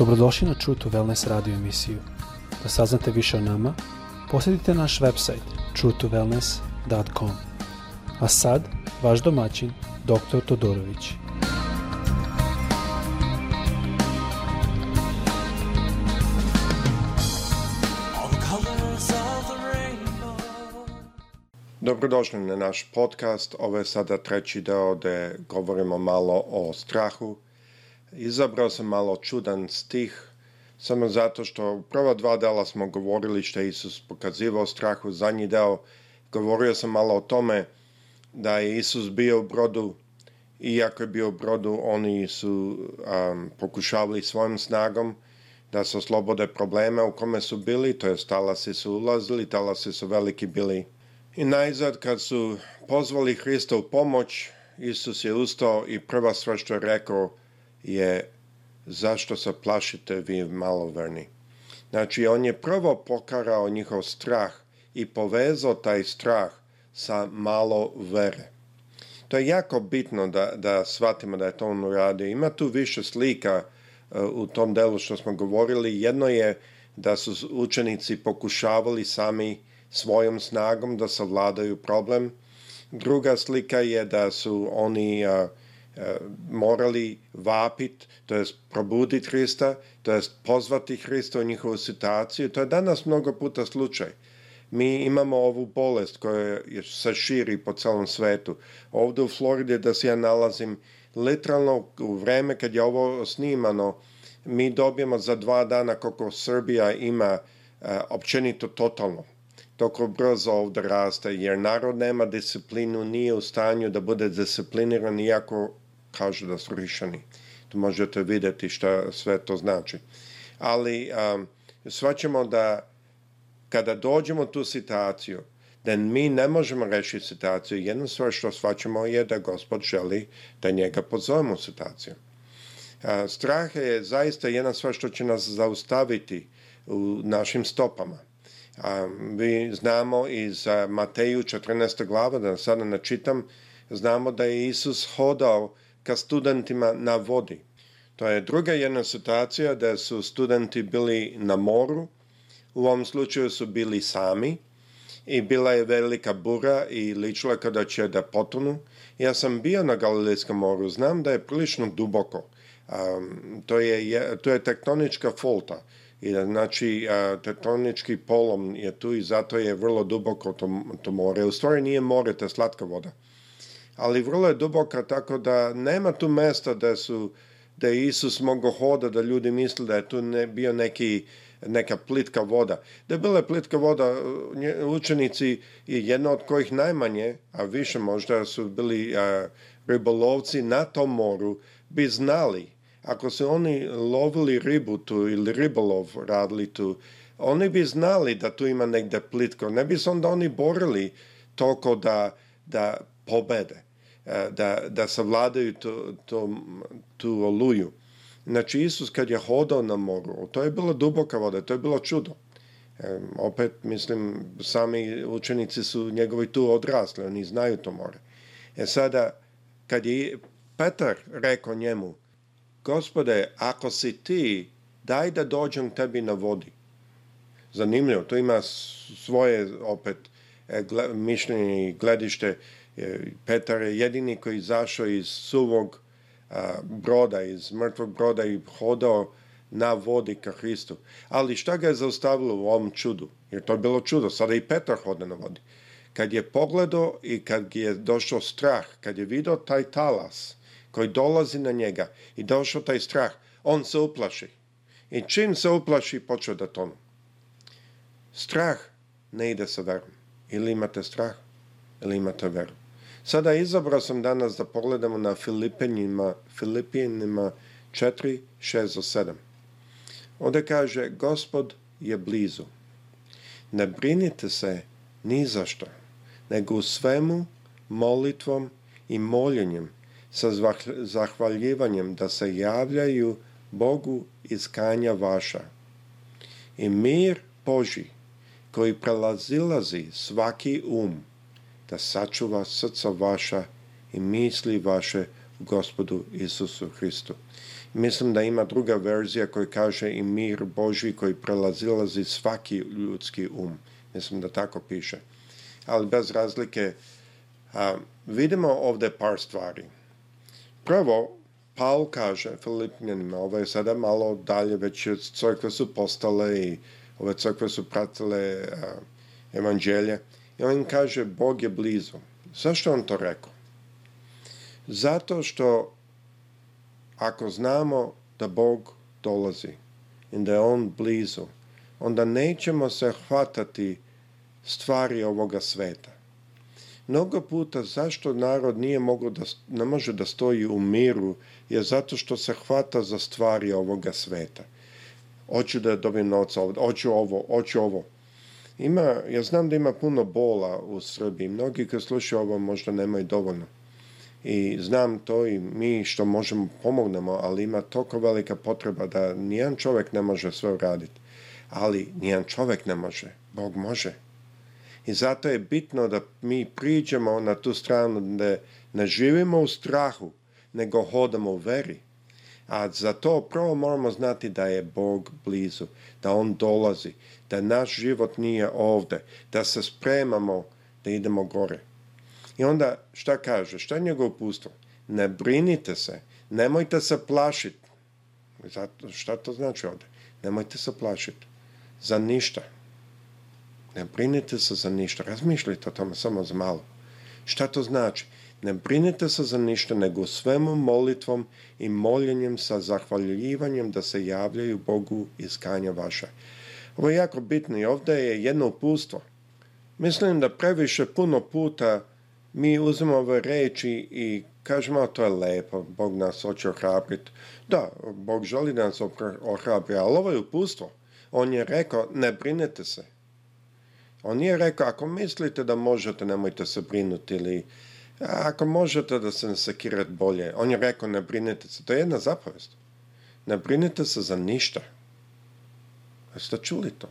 Dobrodošli na True to Wellness radio emisiju. Da saznate više o nama, posjetite naš website truetowellness.com. A sad, vaš domaćin, dr. Todorović. Dobrodošli na naš podcast. Ovo je sada treći deo gde govorimo malo o strahu, Izabrao sam malo čudan stih, samo zato što u prva dva dela smo govorili što je Isus pokazivao strahu, zadnji deo govorio sam malo o tome da je Isus bio u brodu, i iako je bio u brodu, oni su um, pokušavali svojom snagom da se oslobode problema u kome su bili, to je talasi su ulazili, talasi su veliki bili. I najzad kad su pozvali Hrista u pomoć, Isus je ustao i prva sva što je rekao, je zašto se plašite vi maloverni. Znači, on je prvo pokarao njihov strah i povezao taj strah sa malo vere. To je jako bitno da, da shvatimo da je to on uradio. Ima tu više slika uh, u tom delu što smo govorili. Jedno je da su učenici pokušavali sami svojom snagom da savladaju problem. Druga slika je da su oni uh, morali vapit, to jest probuditi Hrista, to jest pozvati Hrista u njihovu situaciju. To je danas mnogo puta slučaj. Mi imamo ovu bolest koja se širi po celom svetu. Ovde u Floridi da se ja nalazim literalno u vreme kad je ovo snimano, mi dobijemo za dva dana koliko Srbija ima e, općenito totalno toliko brzo ovde raste, jer narod nema disciplinu, nije u stanju da bude discipliniran, iako kažu da su rišani. Tu možete videti šta sve to znači. Ali um, svaćamo da kada dođemo tu situaciju, da mi ne možemo rešiti situaciju. Jedna stvar što svaćamo je da gospod želi da njega pozovemo u situaciju. Strah je zaista jedna stvar što će nas zaustaviti u našim stopama. Mi znamo iz Mateju 14. glava, da sada ne čitam, znamo da je Isus hodao ka studentima na vodi. To je druga jedna situacija da su studenti bili na moru, u ovom slučaju su bili sami i bila je velika bura i ličila kada će da potonu. Ja sam bio na Galilejskom moru, znam da je prilično duboko. Um, to, je, to je tektonička folta. I, znači, tektonički polom je tu i zato je vrlo duboko to, to more. U stvari nije more, to je slatka voda ali vrlo je duboka, tako da nema tu mesta da su da je Isus mogao hoda, da ljudi misle da je tu ne, bio neki neka plitka voda. Da je bila plitka voda, učenici, je jedna od kojih najmanje, a više možda su bili a, ribolovci na tom moru, bi znali, ako su oni lovili ribu tu ili ribolov radili tu, oni bi znali da tu ima negde plitko. Ne bi se onda oni borili toko da, da pobede. E, da, da savladaju to, to, tu oluju. Znači, Isus kad je hodao na moru, to je bila duboka voda, to je bilo čudo. E, opet, mislim, sami učenici su njegovi tu odrasli, oni znaju to more. E sada, kad je Petar rekao njemu, gospode, ako si ti, daj da dođem tebi na vodi. Zanimljivo, to ima svoje opet e, mišljenje i gledište E, Petar je jedini koji izašao iz suvog broda, iz mrtvog broda i hodao na vodi ka Hristu. Ali šta ga je zaustavilo u ovom čudu? Jer to je bilo čudo, sada i Petar hoda na vodi. Kad je pogledao i kad je došao strah, kad je video taj talas koji dolazi na njega i došao taj strah, on se uplaši. I čim se uplaši, počeo da tonu. Strah ne ide sa verom. Ili imate strah, ili imate veru. Sada izabrao sam danas da pogledamo na Filipenjima, Filipijanima 4, 6 do 7. Ovde kaže, gospod je blizu. Ne brinite se ni za što, nego u svemu, molitvom i moljenjem, sa zahvaljivanjem da se javljaju Bogu iskanja vaša. I mir Boži, koji prelazilazi svaki um, da sačuva srca vaša i misli vaše gospodu Isusu Hristu. Mislim da ima druga verzija koja kaže i mir Boži koji prelazilazi svaki ljudski um. Mislim da tako piše. Ali bez razlike a, vidimo ovde par stvari. Prvo, Paul kaže Filipnjanima, ovo je sada malo dalje, već crkve su postale i ove crkve su pratile a, evanđelje, I on kaže, Bog je blizu. Zašto on to rekao? Zato što ako znamo da Bog dolazi i da je On blizu, onda nećemo se hvatati stvari ovoga sveta. Mnogo puta zašto narod nije mogo da, ne može da stoji u miru je zato što se hvata za stvari ovoga sveta. Hoću da dobijem novca ovdje, hoću ovo, hoću ovo. Ima, ja znam da ima puno bola u Srbiji. Mnogi koji slušaju ovo možda nemaju dovoljno. I znam to i mi što možemo pomognemo, ali ima toliko velika potreba da nijedan čovjek ne može sve uraditi. Ali nijedan čovjek ne može. Bog može. I zato je bitno da mi priđemo na tu stranu da ne živimo u strahu, nego hodamo u veri. A za to prvo moramo znati da je Bog blizu, da On dolazi, da naš život nije ovde, da se spremamo da idemo gore. I onda šta kaže? Šta je njegov pustvo? Ne brinite se, nemojte se plašiti. Zato, šta to znači ovde? Nemojte se plašiti. Za ništa. Ne brinite se za ništa. Razmišljajte o tome samo za malo. Šta to znači? Ne brinite se za ništa, nego svemu molitvom i moljenjem sa zahvaljivanjem da se javljaju Bogu iskanja vaša. Ovo je jako bitno i ovdje je jedno upustvo. Mislim da previše puno puta mi uzmemo ove reči i kažemo, to je lepo, Bog nas hoće ohrabriti. Da, Bog želi da nas ohrabri, ali ovo je upustvo. On je rekao, ne brinete se. On nije rekao, ako mislite da možete, nemojte se brinuti ili A ako možete da se nasekirate bolje, on je rekao ne brinete se, to je jedna zapovest. Ne brinete se za ništa. A Jeste čuli to?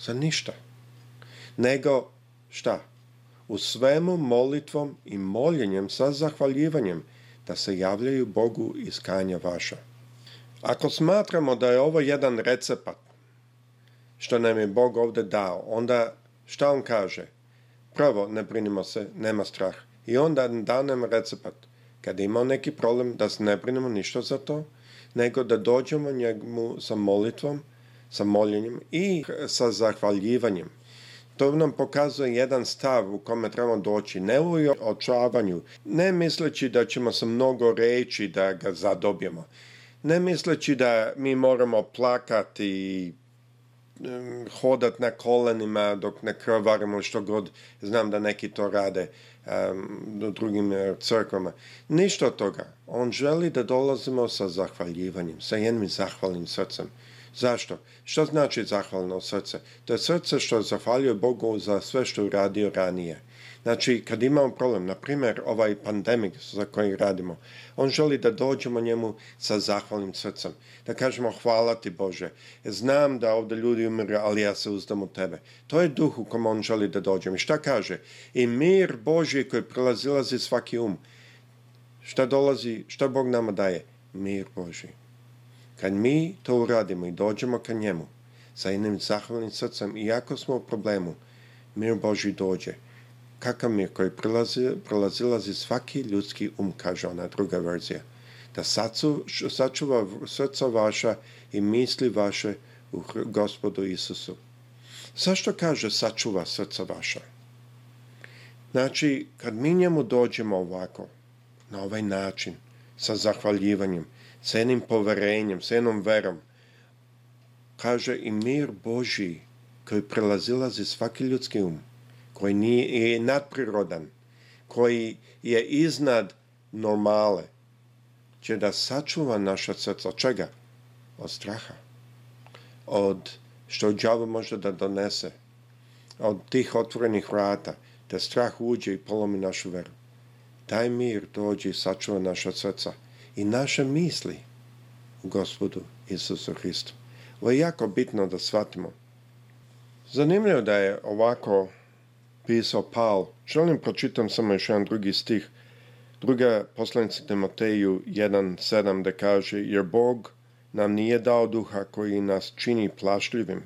Za ništa. Nego, šta? U svemu molitvom i moljenjem sa zahvaljivanjem da se javljaju Bogu iskanja vaša. Ako smatramo da je ovo jedan recept što nam je Bog ovde dao, onda šta on kaže? Prvo, ne brinimo se, nema straha i onda da nam recept. Kada imao neki problem, da se ne brinemo ništa za to, nego da dođemo njemu sa molitvom, sa moljenjem i sa zahvaljivanjem. To nam pokazuje jedan stav u kome trebamo doći, ne u očavanju, ne misleći da ćemo sa mnogo reći da ga zadobijemo, ne misleći da mi moramo plakati i hodat na kolenima dok ne krvarimo što god, znam da neki to rade, do drugim e, crkvama. Ništa od toga. On želi da dolazimo sa zahvaljivanjem, sa jednim zahvalnim srcem. Zašto? Što znači zahvalno srce? To je srce što zahvaljuje Bogu za sve što je uradio ranije. Znači, kad imamo problem, na primer, ovaj pandemik za koji radimo, on želi da dođemo njemu sa zahvalnim srcem, da kažemo hvala ti Bože, znam da ovde ljudi umiru, ali ja se uzdam u tebe. To je duh u kom on želi da dođem. I šta kaže? I mir Boži koji prelazilazi svaki um. Šta dolazi, šta Bog nama daje? Mir Boži. Kad mi to uradimo i dođemo ka njemu, sa jednim zahvalnim srcem, iako smo u problemu, mir Boži dođe kakav mir koji prilazi, prilazilazi svaki ljudski um, kaže ona druga verzija. Da saču, sačuva srca vaša i misli vaše u gospodu Isusu. Zašto kaže sačuva srca vaša? Znači, kad mi njemu dođemo ovako, na ovaj način, sa zahvaljivanjem, sa jednim poverenjem, sa jednom verom, kaže i mir Božji koji prelazilazi svaki ljudski um, koji nije nadprirodan, koji je iznad normale, će da sačuva naša srca. Od čega? Od straha. Od što đavo može da donese. Od tih otvorenih vrata. Da strah uđe i polomi našu veru. Taj mir dođe i sačuva naša srca. I naše misli u gospodu Isusu Hristu. Ovo je jako bitno da shvatimo. Zanimljivo da je ovako pisao Paul. Želim pročitam samo još jedan drugi stih. Druga poslanica Timoteju 1.7 da kaže Jer Bog nam nije dao duha koji nas čini plašljivim,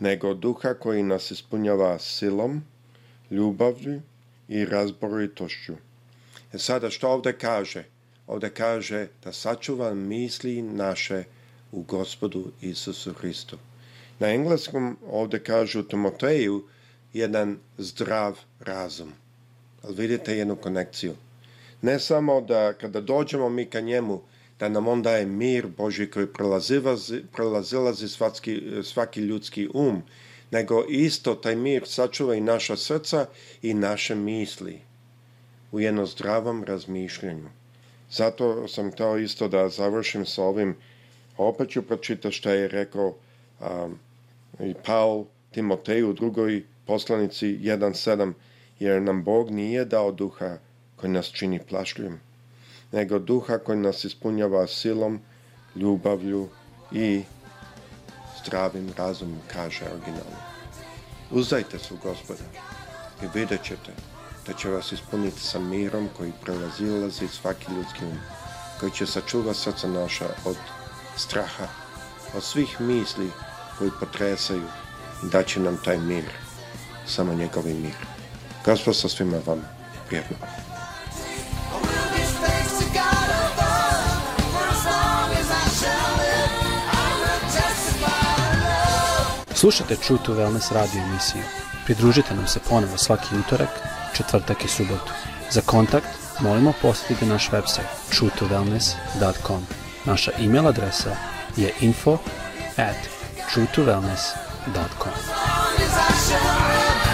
nego duha koji nas ispunjava silom, ljubavlju i razboritošću. E sada što ovde kaže? Ovde kaže da sačuva misli naše u gospodu Isusu Hristu. Na engleskom ovdje kažu Timoteju jedan zdrav razum. Ali vidite jednu konekciju. Ne samo da kada dođemo mi ka njemu, da nam on daje mir Boži koji prelazilazi svaki, svaki ljudski um, nego isto taj mir sačuva i naša srca i naše misli u jedno zdravom razmišljanju. Zato sam htio isto da završim sa ovim, opet ću pročitati što je rekao um, i Paul Timoteju u drugoj poslanici 1.7, jer nam Bog nije dao duha koji nas čini plašljivim, nego duha koji nas ispunjava silom, ljubavlju i zdravim razumom, kaže originalno. Uzajte su gospoda i vidjet ćete da će vas ispuniti sa mirom koji prelazilazi svaki ljudski um, koji će sačuva srca naša od straha, od svih misli koji potresaju da će nam taj mir samo njegovim mirom. Gospod sa svima vama. Vjerno. Slušajte True to Wellness radio emisiju. Pridružite nam se ponovo svaki utorak, četvrtak i subotu. Za kontakt molimo posjetite naš website truetowellness.com. Naša e-mail adresa je info at truetowellness.com. 在身边。